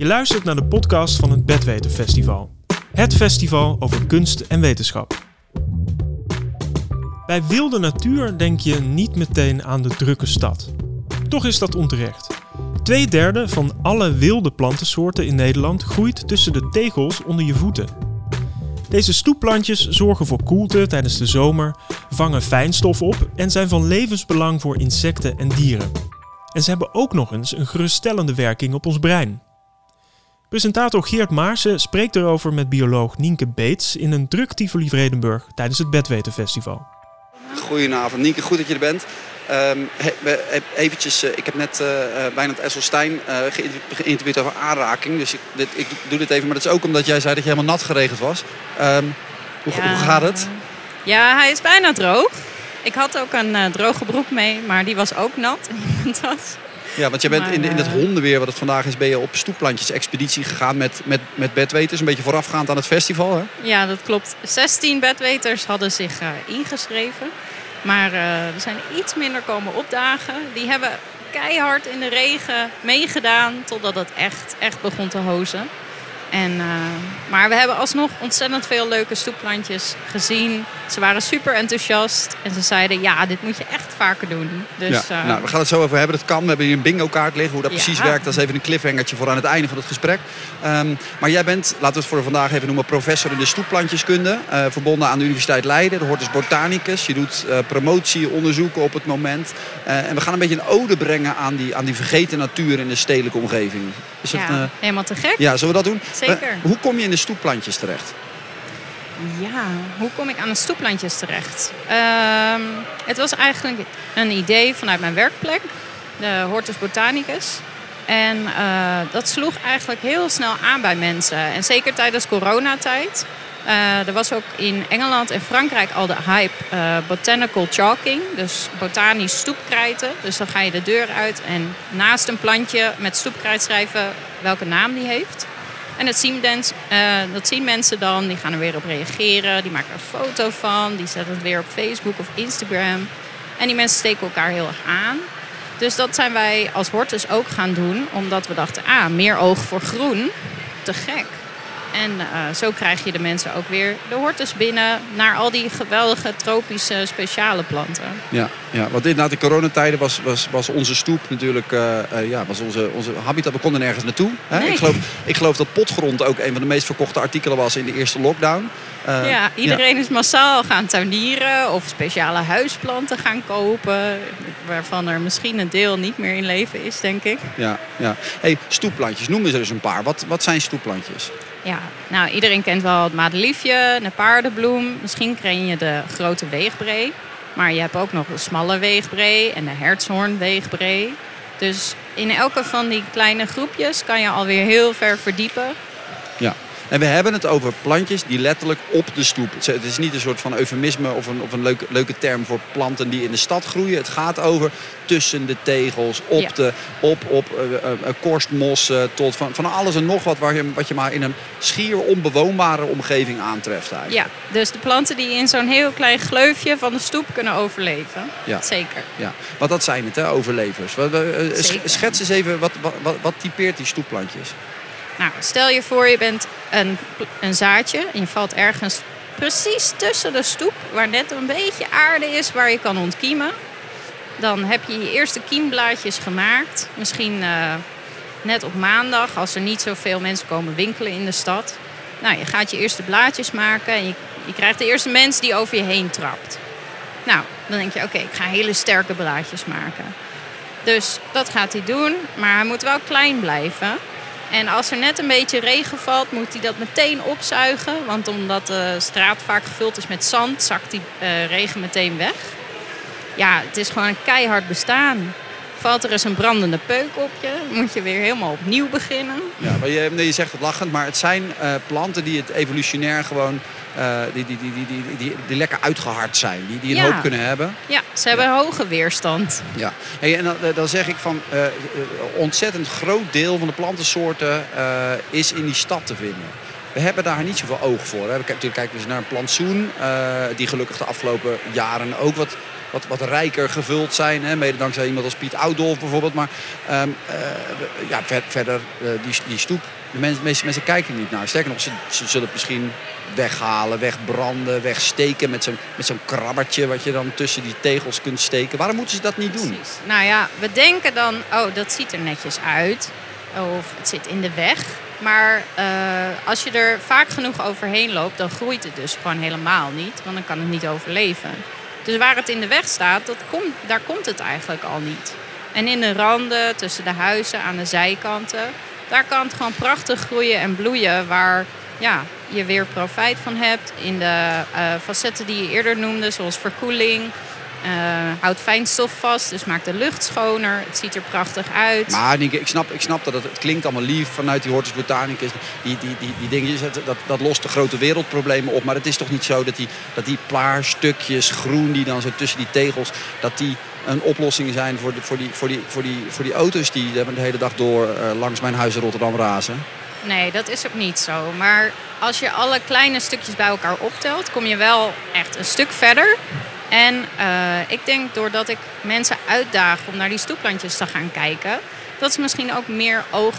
Je luistert naar de podcast van het Bedweten Festival. Het festival over kunst en wetenschap. Bij wilde natuur denk je niet meteen aan de drukke stad. Toch is dat onterecht. Twee derde van alle wilde plantensoorten in Nederland groeit tussen de tegels onder je voeten. Deze stoepplantjes zorgen voor koelte tijdens de zomer, vangen fijnstof op en zijn van levensbelang voor insecten en dieren. En ze hebben ook nog eens een geruststellende werking op ons brein. Presentator Geert Maarsen spreekt erover met bioloog Nienke Beets in een druk Tivoli Vredenburg tijdens het Bedweten Festival. Goedenavond Nienke, goed dat je er bent. Um, eventjes, uh, ik heb net uh, Wijnand Esselstein uh, geïnterviewd over aanraking. Dus ik, dit, ik, doe dit even, maar dat is ook omdat jij zei dat je helemaal nat geregend was. Um, hoe, ja. hoe, gaat het? Ja, hij is bijna droog. Ik had ook een droge broek mee, maar die was ook nat. Ja, want je bent in, in het hondenweer, wat het vandaag is, ben je op stoepplantjes expeditie gegaan met, met, met bedweters. Een beetje voorafgaand aan het festival, hè? Ja, dat klopt. 16 bedweters hadden zich ingeschreven. Maar uh, er zijn iets minder komen opdagen. Die hebben keihard in de regen meegedaan totdat het echt, echt begon te hozen. En, uh, maar we hebben alsnog ontzettend veel leuke stoepplantjes gezien. Ze waren super enthousiast en ze zeiden: Ja, dit moet je echt vaker doen. Dus, ja, uh, nou, we gaan het zo over hebben. Dat kan. We hebben hier een bingo-kaart liggen. Hoe dat ja. precies werkt, dat is even een cliffhangertje voor aan het einde van het gesprek. Um, maar jij bent, laten we het voor vandaag even noemen, professor in de stoepplantjeskunde. Uh, verbonden aan de Universiteit Leiden, de Hortus Botanicus. Je doet promotie, onderzoeken op het moment. en we gaan een beetje een ode brengen aan die, aan die vergeten natuur in de stedelijke omgeving. Is ja, het, helemaal te gek. Ja, zullen we dat doen? Zeker. hoe kom je in de stoepplantjes terecht? Ja, hoe kom ik aan de stoepplantjes terecht? Um, het was eigenlijk een idee vanuit mijn werkplek, de Hortus Botanicus. En uh, dat sloeg eigenlijk heel snel aan bij mensen. En zeker tijdens coronatijd. Uh, er was ook in Engeland en Frankrijk al de hype uh, botanical chalking. Dus botanisch stoepkrijten. Dus dan ga je de deur uit en naast een plantje met stoepkrijt schrijven welke naam die heeft. En dat zien, dens, uh, dat zien mensen dan, die gaan er weer op reageren, die maken er een foto van, die zetten het weer op Facebook of Instagram. En die mensen steken elkaar heel erg aan. Dus dat zijn wij als Hortus ook gaan doen, omdat we dachten, ah, meer oog voor groen, te gek. En uh, zo krijg je de mensen ook weer de hortus binnen naar al die geweldige tropische speciale planten. Ja, ja want inderdaad in coronatijden was, was, was onze stoep natuurlijk uh, uh, ja, was onze, onze habitat. We konden nergens naartoe. Hè? Nee. Ik, geloof, ik geloof dat potgrond ook een van de meest verkochte artikelen was in de eerste lockdown. ja, iedereen ja. is massaal gaan tuinieren of speciale huisplanten gaan kopen. Waarvan er misschien een deel niet meer in leven is, denk ik. Ja, ja. Hey, stoepplantjes, noem eens er eens een paar. Wat, wat zijn stoepplantjes? Ja, nou iedereen kent wel het madeliefje, de paardenbloem. Misschien ken je de grote weegbree. Maar je hebt ook nog de smalle weegbree en de hertshoornweegbree. Dus in elke van die kleine groepjes kan je alweer heel ver verdiepen. Ja, en we hebben het over plantjes die letterlijk op de stoep. Het is niet een soort van eufemisme of een, of een leuke, leuke term voor planten die in de stad groeien. Het gaat over tussen de tegels, op, ja. de, op, op uh, uh, korstmossen, tot van, van alles en nog wat waar je, wat je maar in een schier onbewoonbare omgeving aantreft. Eigenlijk. Ja, dus de planten die in zo'n heel klein gleufje van de stoep kunnen overleven. Ja. Zeker. Ja. Wat dat zijn het, hè, overlevers. Schets eens even, wat, wat, wat typeert die stoepplantjes? Nou, stel je voor je bent een, een zaadje en je valt ergens precies tussen de stoep, waar net een beetje aarde is waar je kan ontkiemen. Dan heb je je eerste kiemblaadjes gemaakt. Misschien uh, net op maandag, als er niet zoveel mensen komen winkelen in de stad. Nou, je gaat je eerste blaadjes maken en je, je krijgt de eerste mens die over je heen trapt. Nou, dan denk je, oké, ik ga hele sterke blaadjes maken. Dus dat gaat hij doen, maar hij moet wel klein blijven. En als er net een beetje regen valt, moet hij dat meteen opzuigen. Want omdat de straat vaak gevuld is met zand, zakt die uh, regen meteen weg. Ja, het is gewoon een keihard bestaan. Valt er eens een brandende peuk op je, moet je weer helemaal opnieuw beginnen. Ja, maar je, je zegt het lachend, maar het zijn uh, planten die het evolutionair gewoon uh, die, die, die, die, die, lekker uitgehard zijn, die, die een ja. hoop kunnen hebben. Ja, ze hebben ja. hoge weerstand. Ja, hey, en dan, dan zeg ik van uh, ontzettend groot deel van de plantensoorten is in die stad te vinden. We hebben daar niet zoveel oog voor. Hè. Kijken we naar een plantsoen, uh, die gelukkig de afgelopen jaren ook wat, wat, wat rijker gevuld zijn. Hè. Mede dankzij iemand als Piet Oudolf bijvoorbeeld. Maar um, uh, ja, ver, verder, uh, die, die stoep, de meeste mensen kijken niet naar. Sterker nog, ze, ze zullen het misschien weghalen, wegbranden, wegsteken met zo'n met zo'n krabbertje wat je dan tussen die tegels kunt steken. Waarom moeten ze dat niet doen? Precies. Nou ja, we denken dan, oh dat ziet er netjes uit. Of het zit in de weg. Maar uh, als je er vaak genoeg overheen loopt, dan groeit het dus gewoon helemaal niet. Want dan kan het niet overleven. Dus waar het in de weg staat, dat daar komt het eigenlijk al niet. En in de randen, tussen de huizen, aan de zijkanten, daar kan het gewoon prachtig groeien en bloeien. Waar ja, je weer profijt van hebt. In de uh, facetten die je eerder noemde, zoals verkoeling. Uh, houdt fijnstof vast, dus maakt de lucht schoner. Het ziet er prachtig uit. Maar ik snap, ik snap dat het, het klinkt allemaal lief vanuit die Hortus Botanicus. Die, die, die, die dingetjes, dat, dat lost de grote wereldproblemen op. Maar het is toch niet zo dat die, dat die plaarstukjes groen die dan zo tussen die tegels... dat die een oplossing zijn voor, de, voor, die, voor, die, voor, die, voor die auto's die de hele dag door uh, langs mijn huis in Rotterdam razen? Nee, dat is ook niet zo. Maar als je alle kleine stukjes bij elkaar optelt, kom je wel echt een stuk verder. En uh, ik denk doordat ik mensen uitdaag om naar die stoepplantjes te gaan kijken, dat ze misschien ook meer oog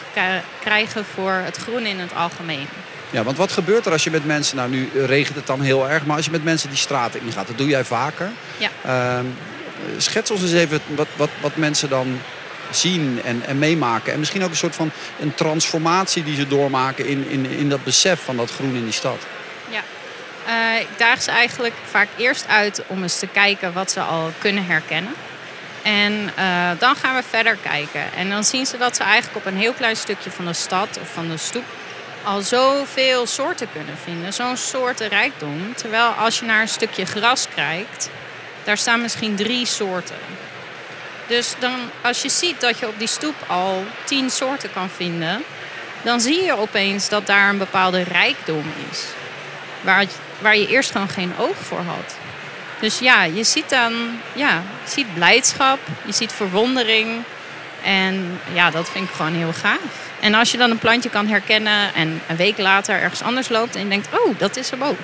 krijgen voor het groen in het algemeen. Ja, want wat gebeurt er als je met mensen, nou nu regent het dan heel erg, maar als je met mensen die straat in gaat, dat doe jij vaker. Ja. Uh, schets ons eens even wat, wat, wat mensen dan zien en, en meemaken. En misschien ook een soort van een transformatie die ze doormaken in, in, in dat besef van dat groen in die stad. Ja, uh, ik daag ze eigenlijk vaak eerst uit om eens te kijken wat ze al kunnen herkennen. En uh, dan gaan we verder kijken. En dan zien ze dat ze eigenlijk op een heel klein stukje van de stad of van de stoep al zoveel soorten kunnen vinden. Zo'n soortenrijkdom. Terwijl als je naar een stukje gras kijkt, daar staan misschien drie soorten. Dus dan, als je ziet dat je op die stoep al tien soorten kan vinden, dan zie je opeens dat daar een bepaalde rijkdom is. Waar, waar je eerst gewoon geen oog voor had. Dus ja, je ziet dan ja, ziet blijdschap, je ziet verwondering. En ja, dat vind ik gewoon heel gaaf. En als je dan een plantje kan herkennen en een week later ergens anders loopt en je denkt, oh, dat is hem ook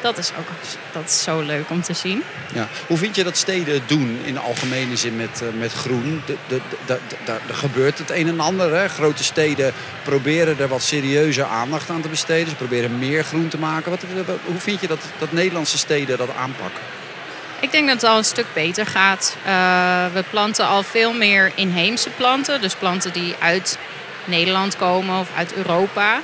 dat is ook dat is zo leuk om te zien. Ja. Hoe vind je dat steden doen in de algemene zin met, uh, met groen? Er gebeurt het een en ander. Hè? Grote steden proberen er wat serieuzer aandacht aan te besteden. Ze proberen meer groen te maken. Wat, hoe vind je dat, dat Nederlandse steden dat aanpakken? Ik denk dat het al een stuk beter gaat. Uh, we planten al veel meer inheemse planten. Dus planten die uit Nederland komen of uit Europa.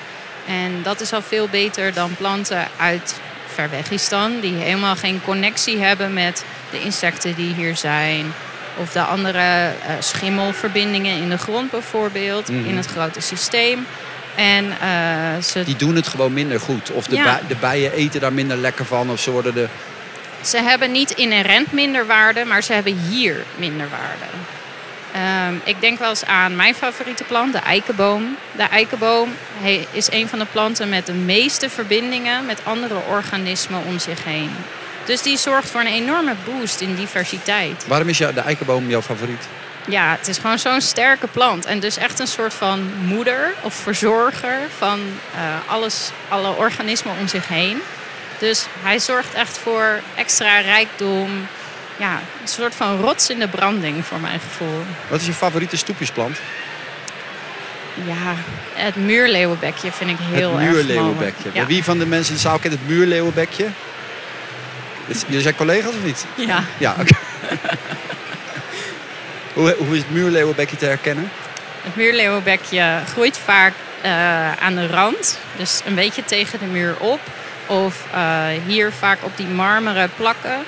En dat is al veel beter dan planten uit ver weg is dan. Die helemaal geen connectie hebben met de insecten die hier zijn. Of de andere uh, schimmelverbindingen in de grond bijvoorbeeld. Mm. In het grote systeem. En, uh, ze... Die doen het gewoon minder goed. Of de, ja. bij, de bijen eten daar minder lekker van. Of ze worden de... Ze hebben niet inherent minder waarde, maar ze hebben hier minder waarde. Um, ik denk wel eens aan mijn favoriete plant, de eikenboom. De eikenboom is een van de planten met de meeste verbindingen met andere organismen om zich heen. Dus die zorgt voor een enorme boost in diversiteit. Waarom is de eikenboom jouw favoriet? Ja, het is gewoon zo'n sterke plant. En dus echt een soort van moeder of verzorger van uh, alles, alle organismen om zich heen. Dus hij zorgt echt voor extra rijkdom, ja, een soort van rots in de branding voor mijn gevoel. Wat is je favoriete stoepjesplant? Ja, het muurleeuwenbekje vind ik heel erg mooi. Het muurleeuwenbekje. Ja. Wie van de mensen in de zaal kent het muurleeuwenbekje? Jullie zijn collega's of niet? Ja. Ja, oké. Okay. hoe, hoe is het muurleeuwenbekje te herkennen? Het muurleeuwenbekje groeit vaak uh, aan de rand. Dus een beetje tegen de muur op. Of uh, hier vaak op die marmeren plakken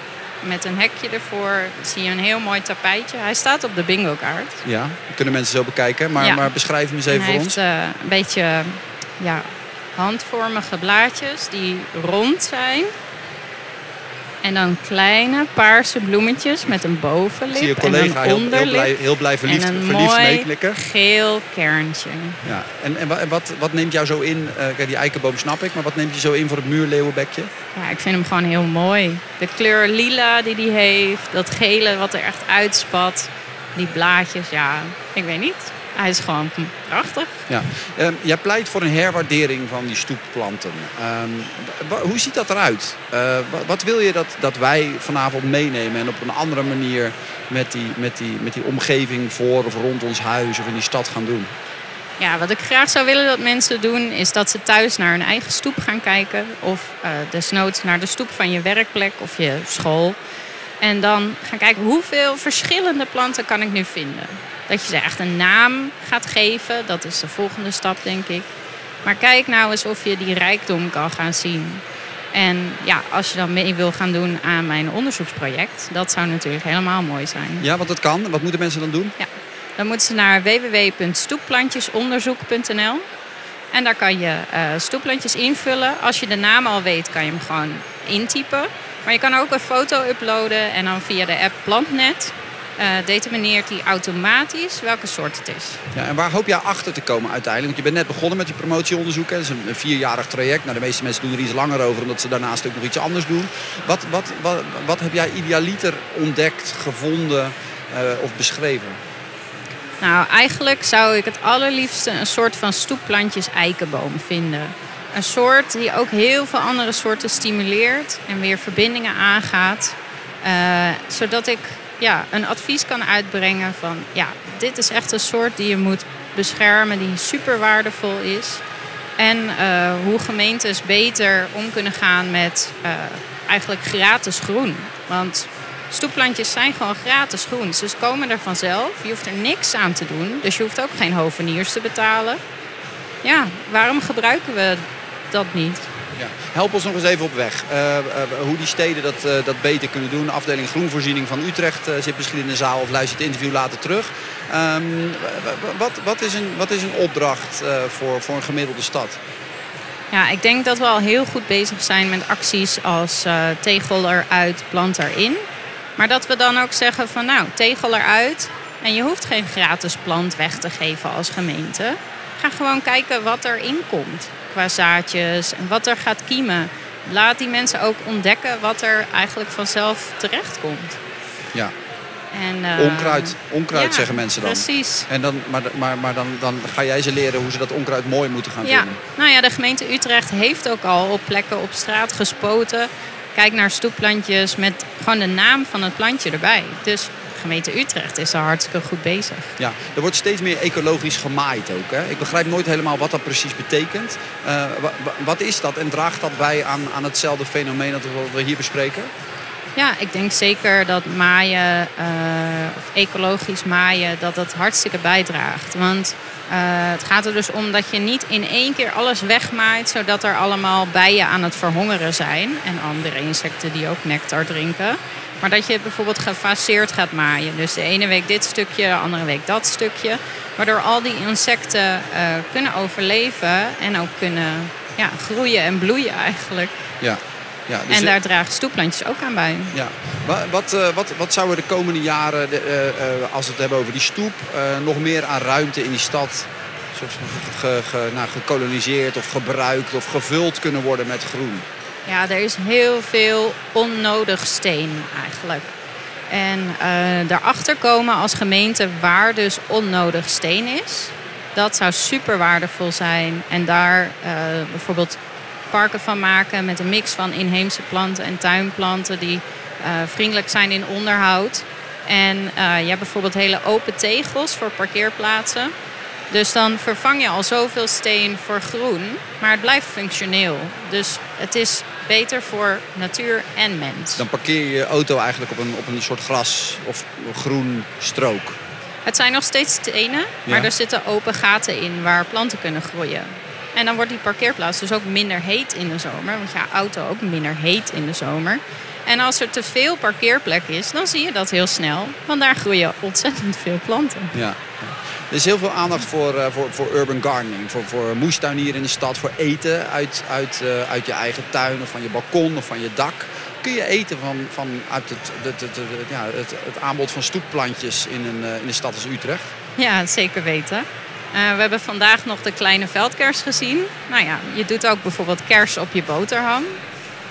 met een hekje ervoor. Zie je een heel mooi tapijtje. Hij staat op de bingo kaart. Ja, dat kunnen mensen zo bekijken. Maar, Ja. maar beschrijf hem eens even hij voor heeft ons. eh, een beetje ja, handvormige blaadjes die rond zijn. En dan kleine paarse bloemetjes met een bovenlip zie je en collega een heel, heel, onderlip. blij, heel blij verliefd, en een verliefd mooi geel kerntje. Ja. En, en, wa- en wat, wat neemt jou zo in? Kijk, die eikenboom snap ik, maar wat neemt je zo in voor het muurleeuwenbekje? Ja, ik vind hem gewoon heel mooi. De kleur lila die hij heeft, dat gele wat er echt uitspat. Die blaadjes, ja, ik weet niet. Hij is gewoon prachtig. Ja. Uh, jij pleit voor een herwaardering van die stoepplanten. Uh, hoe ziet dat eruit? Uh, wat wil je dat, dat wij vanavond meenemen en op een andere manier met die, met die, met die omgeving voor of rond ons huis of in die stad gaan doen? Ja, wat ik graag zou willen dat mensen doen, is dat ze thuis naar hun eigen stoep gaan kijken. Of uh, desnoods naar de stoep van je werkplek of je school. En dan gaan kijken hoeveel verschillende planten kan ik nu vinden. Dat je ze echt een naam gaat geven, dat is de volgende stap denk ik. Maar kijk nou eens of je die rijkdom kan gaan zien. En ja, als je dan mee wil gaan doen aan mijn onderzoeksproject, dat zou natuurlijk helemaal mooi zijn. Ja, want dat kan. Wat moeten mensen dan doen? Ja, dan moeten ze naar www.stoepplantjesonderzoek.nl. En daar kan je uh, stoepplantjes invullen. Als je de naam al weet, kan je hem gewoon intypen. Maar je kan ook een foto uploaden en dan via de app Plantnet uh, determineert hij automatisch welke soort het is. Ja, en waar hoop jij achter te komen uiteindelijk? Want je bent net begonnen met je promotieonderzoek. Dat is een, vierjarig traject. Nou, de meeste mensen doen er iets langer over, omdat ze daarnaast ook nog iets anders doen. Wat, wat, wat, wat heb jij idealiter ontdekt, gevonden uh, of beschreven? Nou, eigenlijk zou ik het allerliefste een soort van stoepplantjes eikenboom vinden. Een soort die ook heel veel andere soorten stimuleert en weer verbindingen aangaat. Uh, zodat ik ja, een advies kan uitbrengen van ja, dit is echt een soort die je moet beschermen, die super waardevol is. En uh, hoe gemeentes beter om kunnen gaan met uh, eigenlijk gratis groen. Want stoepplantjes zijn gewoon gratis groen. Ze komen er vanzelf. Je hoeft er niks aan te doen. Dus je hoeft ook geen hoveniers te betalen. Ja, waarom gebruiken we dat niet? Ja. Help ons nog eens even op weg. Uh, uh, hoe die steden dat, uh, dat beter kunnen doen. De afdeling Groenvoorziening van Utrecht zit misschien in de zaal of luistert het interview later terug. Um, wat, wat, is een, wat is een opdracht voor, voor een gemiddelde stad? Ja, ik denk dat we al heel goed bezig zijn met acties als tegel eruit, plant erin. Maar dat we dan ook zeggen van nou, tegel eruit. En je hoeft geen gratis plant weg te geven als gemeente. Ga gewoon kijken wat erin komt qua zaadjes en wat er gaat kiemen. Laat die mensen ook ontdekken wat er eigenlijk vanzelf terecht komt. Ja. En, uh, onkruid, onkruid zeggen mensen dan. Precies. En dan, maar maar, maar dan, dan ga jij ze leren hoe ze dat onkruid mooi moeten gaan ja. vinden. Nou ja, de gemeente Utrecht heeft ook al op plekken op straat gespoten. Kijk naar stoepplantjes met gewoon de naam van het plantje erbij. Dus gemeente Utrecht is er hartstikke goed bezig. Ja, er wordt steeds meer ecologisch gemaaid ook. Hè? Ik begrijp nooit helemaal wat dat precies betekent. Uh, wat is dat en draagt dat bij aan, aan hetzelfde fenomeen dat we hier bespreken? Ja, ik denk zeker dat maaien, uh, of ecologisch maaien, dat dat hartstikke bijdraagt. Want uh, het gaat er dus om dat je niet in één keer alles wegmaait, zodat er allemaal bijen aan het verhongeren zijn. En andere insecten die ook nectar drinken. Maar dat je bijvoorbeeld gefaseerd gaat maaien. Dus de ene week dit stukje, de andere week dat stukje. Waardoor al die insecten uh, kunnen overleven en ook kunnen ja, groeien en bloeien eigenlijk. Ja. Ja, dus en daar dragen stoepplantjes ook aan bij. Ja. Wat, uh, wat, wat zouden de komende jaren, de, uh, als we het hebben over die stoep, nog meer aan ruimte in die stad soort ge, ge, nou, gekoloniseerd of gebruikt of gevuld kunnen worden met groen? Ja, er is heel veel onnodig steen eigenlijk. En uh, daarachter komen als gemeente waar dus onnodig steen is. Dat zou super waardevol zijn. En daar uh, bijvoorbeeld parken van maken met een mix van inheemse planten en tuinplanten die uh, vriendelijk zijn in onderhoud. En je hebt bijvoorbeeld hele open tegels voor parkeerplaatsen. Dus dan vervang je al zoveel steen voor groen, maar het blijft functioneel. Dus het is beter voor natuur en mens. Dan parkeer je je auto eigenlijk op een, op een soort gras of groen strook. Het zijn nog steeds stenen, maar ja. er zitten open gaten in waar planten kunnen groeien. En dan wordt die parkeerplaats dus ook minder heet in de zomer. Want ja, auto ook minder heet in de zomer. En als er te veel parkeerplek is, dan zie je dat heel snel. Want daar groeien ontzettend veel planten. Ja. Er is heel veel aandacht voor, uh, voor, voor urban gardening. Voor, voor moestuin hier in de stad. Voor eten uit, uit, uh, uit je eigen tuin of van je balkon of van je dak. Kun je eten van, van uit het, het, het, ja, het, het aanbod van stoepplantjes in een, uh, in een stad als Utrecht? Ja, zeker weten. we hebben vandaag nog de kleine veldkers gezien. Nou ja, je doet ook bijvoorbeeld kers op je boterham.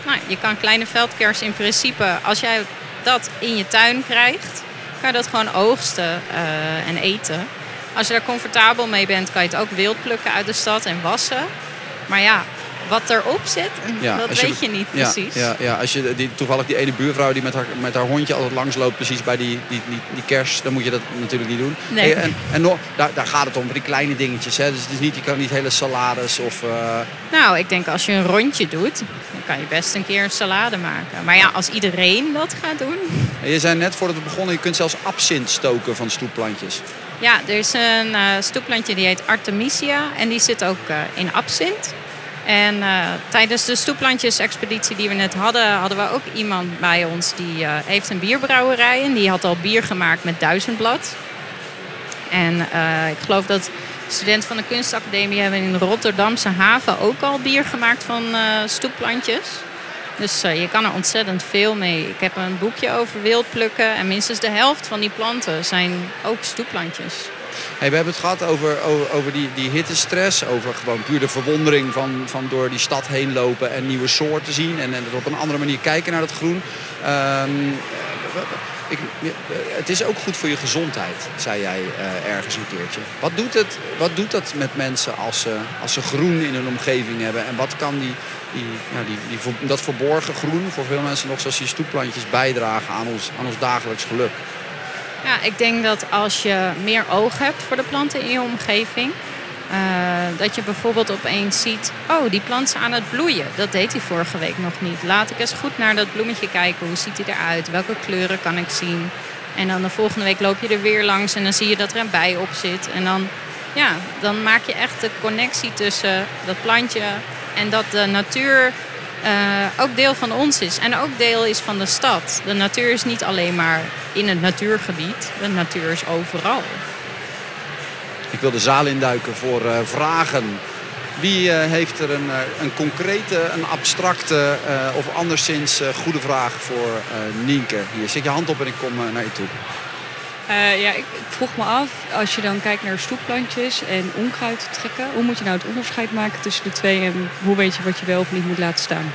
Nou, je kan kleine veldkers in principe, als jij dat in je tuin krijgt, kan je dat gewoon oogsten en eten. Als je daar comfortabel mee bent, kan je het ook wild plukken uit de stad en wassen. Maar ja, wat erop zit, dat weet je niet precies. Ja, ja, als je die, toevallig die ene buurvrouw die met haar, met haar hondje altijd langsloopt, precies bij die, die, die, die kers, dan moet je dat natuurlijk niet doen. Nee. en en nog, daar, daar gaat het om, voor die kleine dingetjes. Hè. Dus het is niet, je kan niet hele salades of... Uh... Nou, ik denk als je een rondje doet, dan kan je best een keer een salade maken. Maar ja, als iedereen dat gaat doen... je zei net voordat we begonnen, je kunt zelfs absint stoken van stoepplantjes. Ja, er is een uh, stoepplantje die heet Artemisia en die zit ook uh, in absint. En uh, tijdens de stoeplandjes-expeditie die we net hadden, hadden we ook iemand bij ons die heeft een bierbrouwerij. En die had al bier gemaakt met duizendblad. En ik geloof dat studenten van de kunstacademie hebben in Rotterdamse haven ook al bier gemaakt van stoepplantjes. Dus je kan er ontzettend veel mee. Ik heb een boekje over wildplukken en minstens de helft van die planten zijn ook stoepplantjes. We hebben het gehad over, over, over, die, die hittestress. Over gewoon puur de verwondering van, van door die stad heen lopen en nieuwe soorten zien. En, en op een andere manier kijken naar het groen. Um, ik, het is ook goed voor je gezondheid, zei jij uh, ergens een keertje. Wat doet, het, wat doet dat met mensen als ze, als ze groen in hun omgeving hebben? En wat kan die, die, die, die, dat verborgen groen voor veel mensen nog zoals die stoepplantjes bijdragen aan ons, aan ons dagelijks geluk? Ja, ik denk dat als je meer oog hebt voor de planten in je omgeving, uh, dat je bijvoorbeeld opeens ziet, oh, die plant is aan het bloeien. Dat deed hij vorige week nog niet. Laat ik eens goed naar dat bloemetje kijken. Hoe ziet hij eruit? Welke kleuren kan ik zien? En dan de volgende week loop je er weer langs en dan zie je dat er een bij op zit. En dan, ja, dan maak je echt de connectie tussen dat plantje en dat de natuur uh, ook deel van ons is. En ook deel is van de stad. De natuur is niet alleen maar in het natuurgebied. De natuur is overal. Ik wil de zaal induiken voor uh, vragen. Wie uh, heeft er een, een concrete, een abstracte of anderszins goede vraag voor Nienke? Hier, zet je hand op en ik kom naar je toe. Uh, ja, ik, ik, vroeg me af, als je dan kijkt naar stoepplantjes en onkruid trekken, hoe moet je nou het onderscheid maken tussen de twee en hoe weet je wat je wel of niet moet laten staan?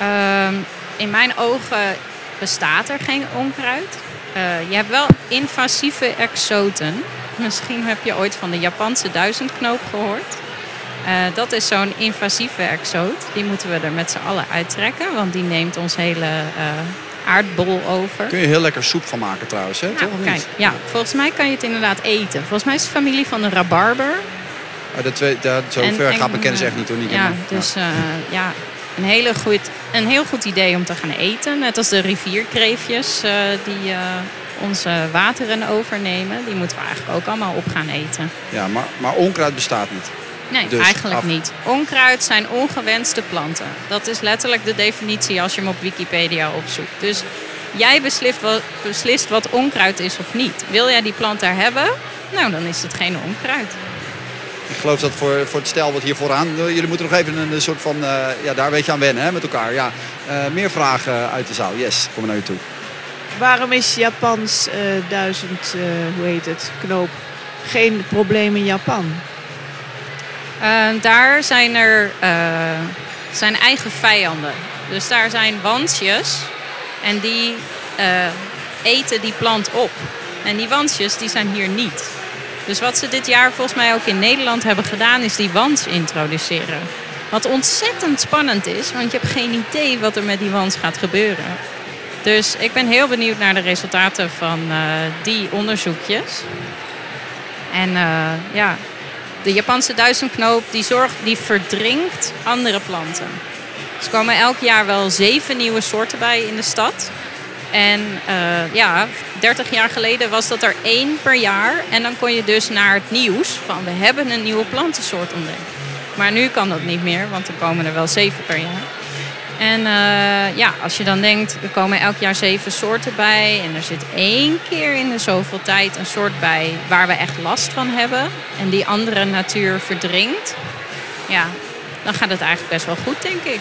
Uh, in mijn ogen bestaat er geen onkruid. Uh, je hebt wel invasieve exoten. Misschien heb je ooit van de Japanse duizendknoop gehoord. Uh, dat is zo'n invasieve exoot. Die moeten we er met z'n allen uittrekken, want die neemt ons hele aardbol over. Kun je heel lekker soep van maken trouwens, hè? Ja, Toch kijk, ja, volgens mij kan je het inderdaad eten. Volgens mij is het familie van de rabarber. Oh, dat, dat, zo en, ver gaat mijn kennis echt niet hoor. Niet ja, dus ja. Ja, een, hele goed, een heel goed idee om te gaan eten. Net als de rivierkreefjes uh, die uh, onze wateren overnemen. Die moeten we eigenlijk ook allemaal op gaan eten. Ja, maar, maar onkruid bestaat niet. Nee, dus eigenlijk niet. Onkruid zijn ongewenste planten. Dat is letterlijk de definitie als je hem op Wikipedia opzoekt. Dus jij beslist wat, beslist wat onkruid is of niet. Wil jij die plant daar hebben? Nou, dan is het geen onkruid. Ik geloof dat voor, voor het stel wat hier vooraan... Jullie moeten nog even een, soort van... Uh, ja, daar weet je aan wennen hè, met elkaar. Ja, uh, meer vragen uit de zaal. Yes, kom naar je toe. Waarom is Japans uh, duizend, hoe heet het, knoop geen probleem in Japan? Uh, daar zijn er uh, zijn eigen vijanden. Dus daar zijn wansjes en die uh, eten die plant op. En die wansjes die zijn hier niet. Dus wat ze dit jaar volgens mij ook in Nederland hebben gedaan, is die wans introduceren. Wat ontzettend spannend is, want je hebt geen idee wat er met die wans gaat gebeuren. Dus ik ben heel benieuwd naar de resultaten van die onderzoekjes. En ja, de Japanse duizendknoop die, zorgt, die verdringt andere planten. Dus er komen elk jaar wel zeven nieuwe soorten bij in de stad. En uh, ja, 30 jaar geleden was dat er één per jaar. En dan kon je dus naar het nieuws van we hebben een nieuwe plantensoort ontdekt. Maar nu kan dat niet meer, want er komen er wel zeven per jaar. En uh, ja, als je dan denkt, er komen elk jaar zeven soorten bij. En er zit één keer in de zoveel tijd een soort bij waar we echt last van hebben. En die andere natuur verdringt. Ja, dan gaat het eigenlijk best wel goed, denk ik.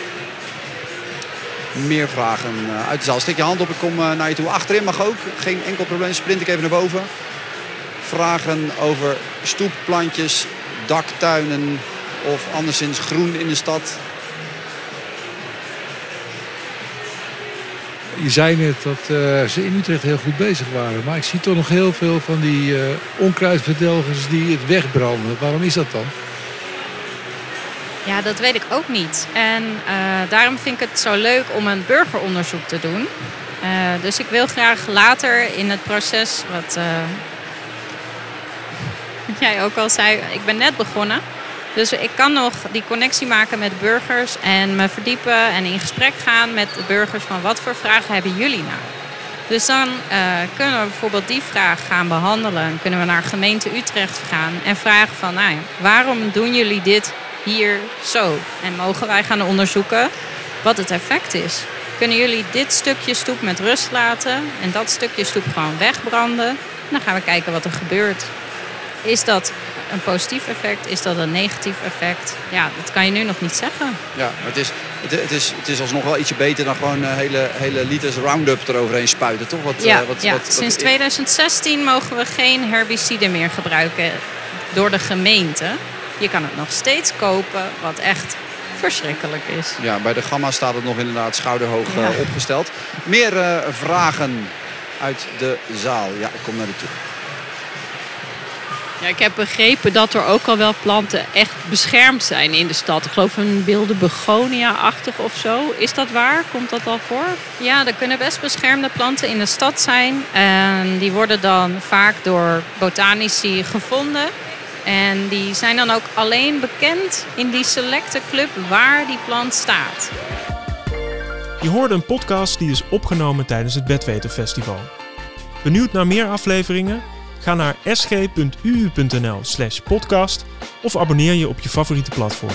Meer vragen eh, uit de zaal. Steek je hand op, ik kom eh, naar je toe. Achterin mag ook, geen enkel probleem. Sprint ik even naar boven. Vragen over stoepplantjes, daktuinen of anderszins groen in de stad je zei net dat uh, ze in Utrecht heel goed bezig waren. Maar ik zie toch nog heel veel van die uh, onkruidverdelgers die het wegbranden. Waarom is dat dan? Ja, dat weet ik ook niet. En uh, daarom vind ik het zo leuk om een burgeronderzoek te doen. dus ik wil graag later in het proces, wat jij ook al zei, ik ben net begonnen. Dus ik kan nog die connectie maken met burgers en me verdiepen en in gesprek gaan met de burgers van wat voor vragen hebben jullie nou? Dus dan uh, kunnen we bijvoorbeeld die vraag gaan behandelen. Kunnen we naar gemeente Utrecht gaan en vragen van nou ja, waarom doen jullie dit hier zo? En mogen wij gaan onderzoeken wat het effect is? Kunnen jullie dit stukje stoep met rust laten en dat stukje stoep gewoon wegbranden? Dan gaan we kijken wat er gebeurt. Is dat een positief effect? Is dat een negatief effect? Ja, dat kan je nu nog niet zeggen. Ja, het is, het, het is, het is alsnog wel ietsje beter dan gewoon uh, hele, hele liters Roundup eroverheen spuiten, toch? Wat, ja, uh, wat, ja. Wat, sinds 2016 mogen we geen herbicide meer gebruiken door de gemeente. Je kan het nog steeds kopen, wat echt verschrikkelijk is. Ja, bij de Gamma staat het nog inderdaad schouderhoog ja. uh, opgesteld. Meer vragen uit de zaal. Ja, ik kom naar de toe. Ja, ik heb begrepen dat er ook al wel planten echt beschermd zijn in de stad. Ik geloof een wilde begonia-achtig of zo. Is dat waar? Komt dat al voor? Ja, er kunnen best beschermde planten in de stad zijn. En die worden dan vaak door botanici gevonden. En die zijn dan ook alleen bekend in die selecte club waar die plant staat. Je hoorde een podcast die is opgenomen tijdens het Bedweterfestival. Benieuwd naar meer afleveringen? Ga naar sg.uu.nl/podcast of abonneer je op je favoriete platform.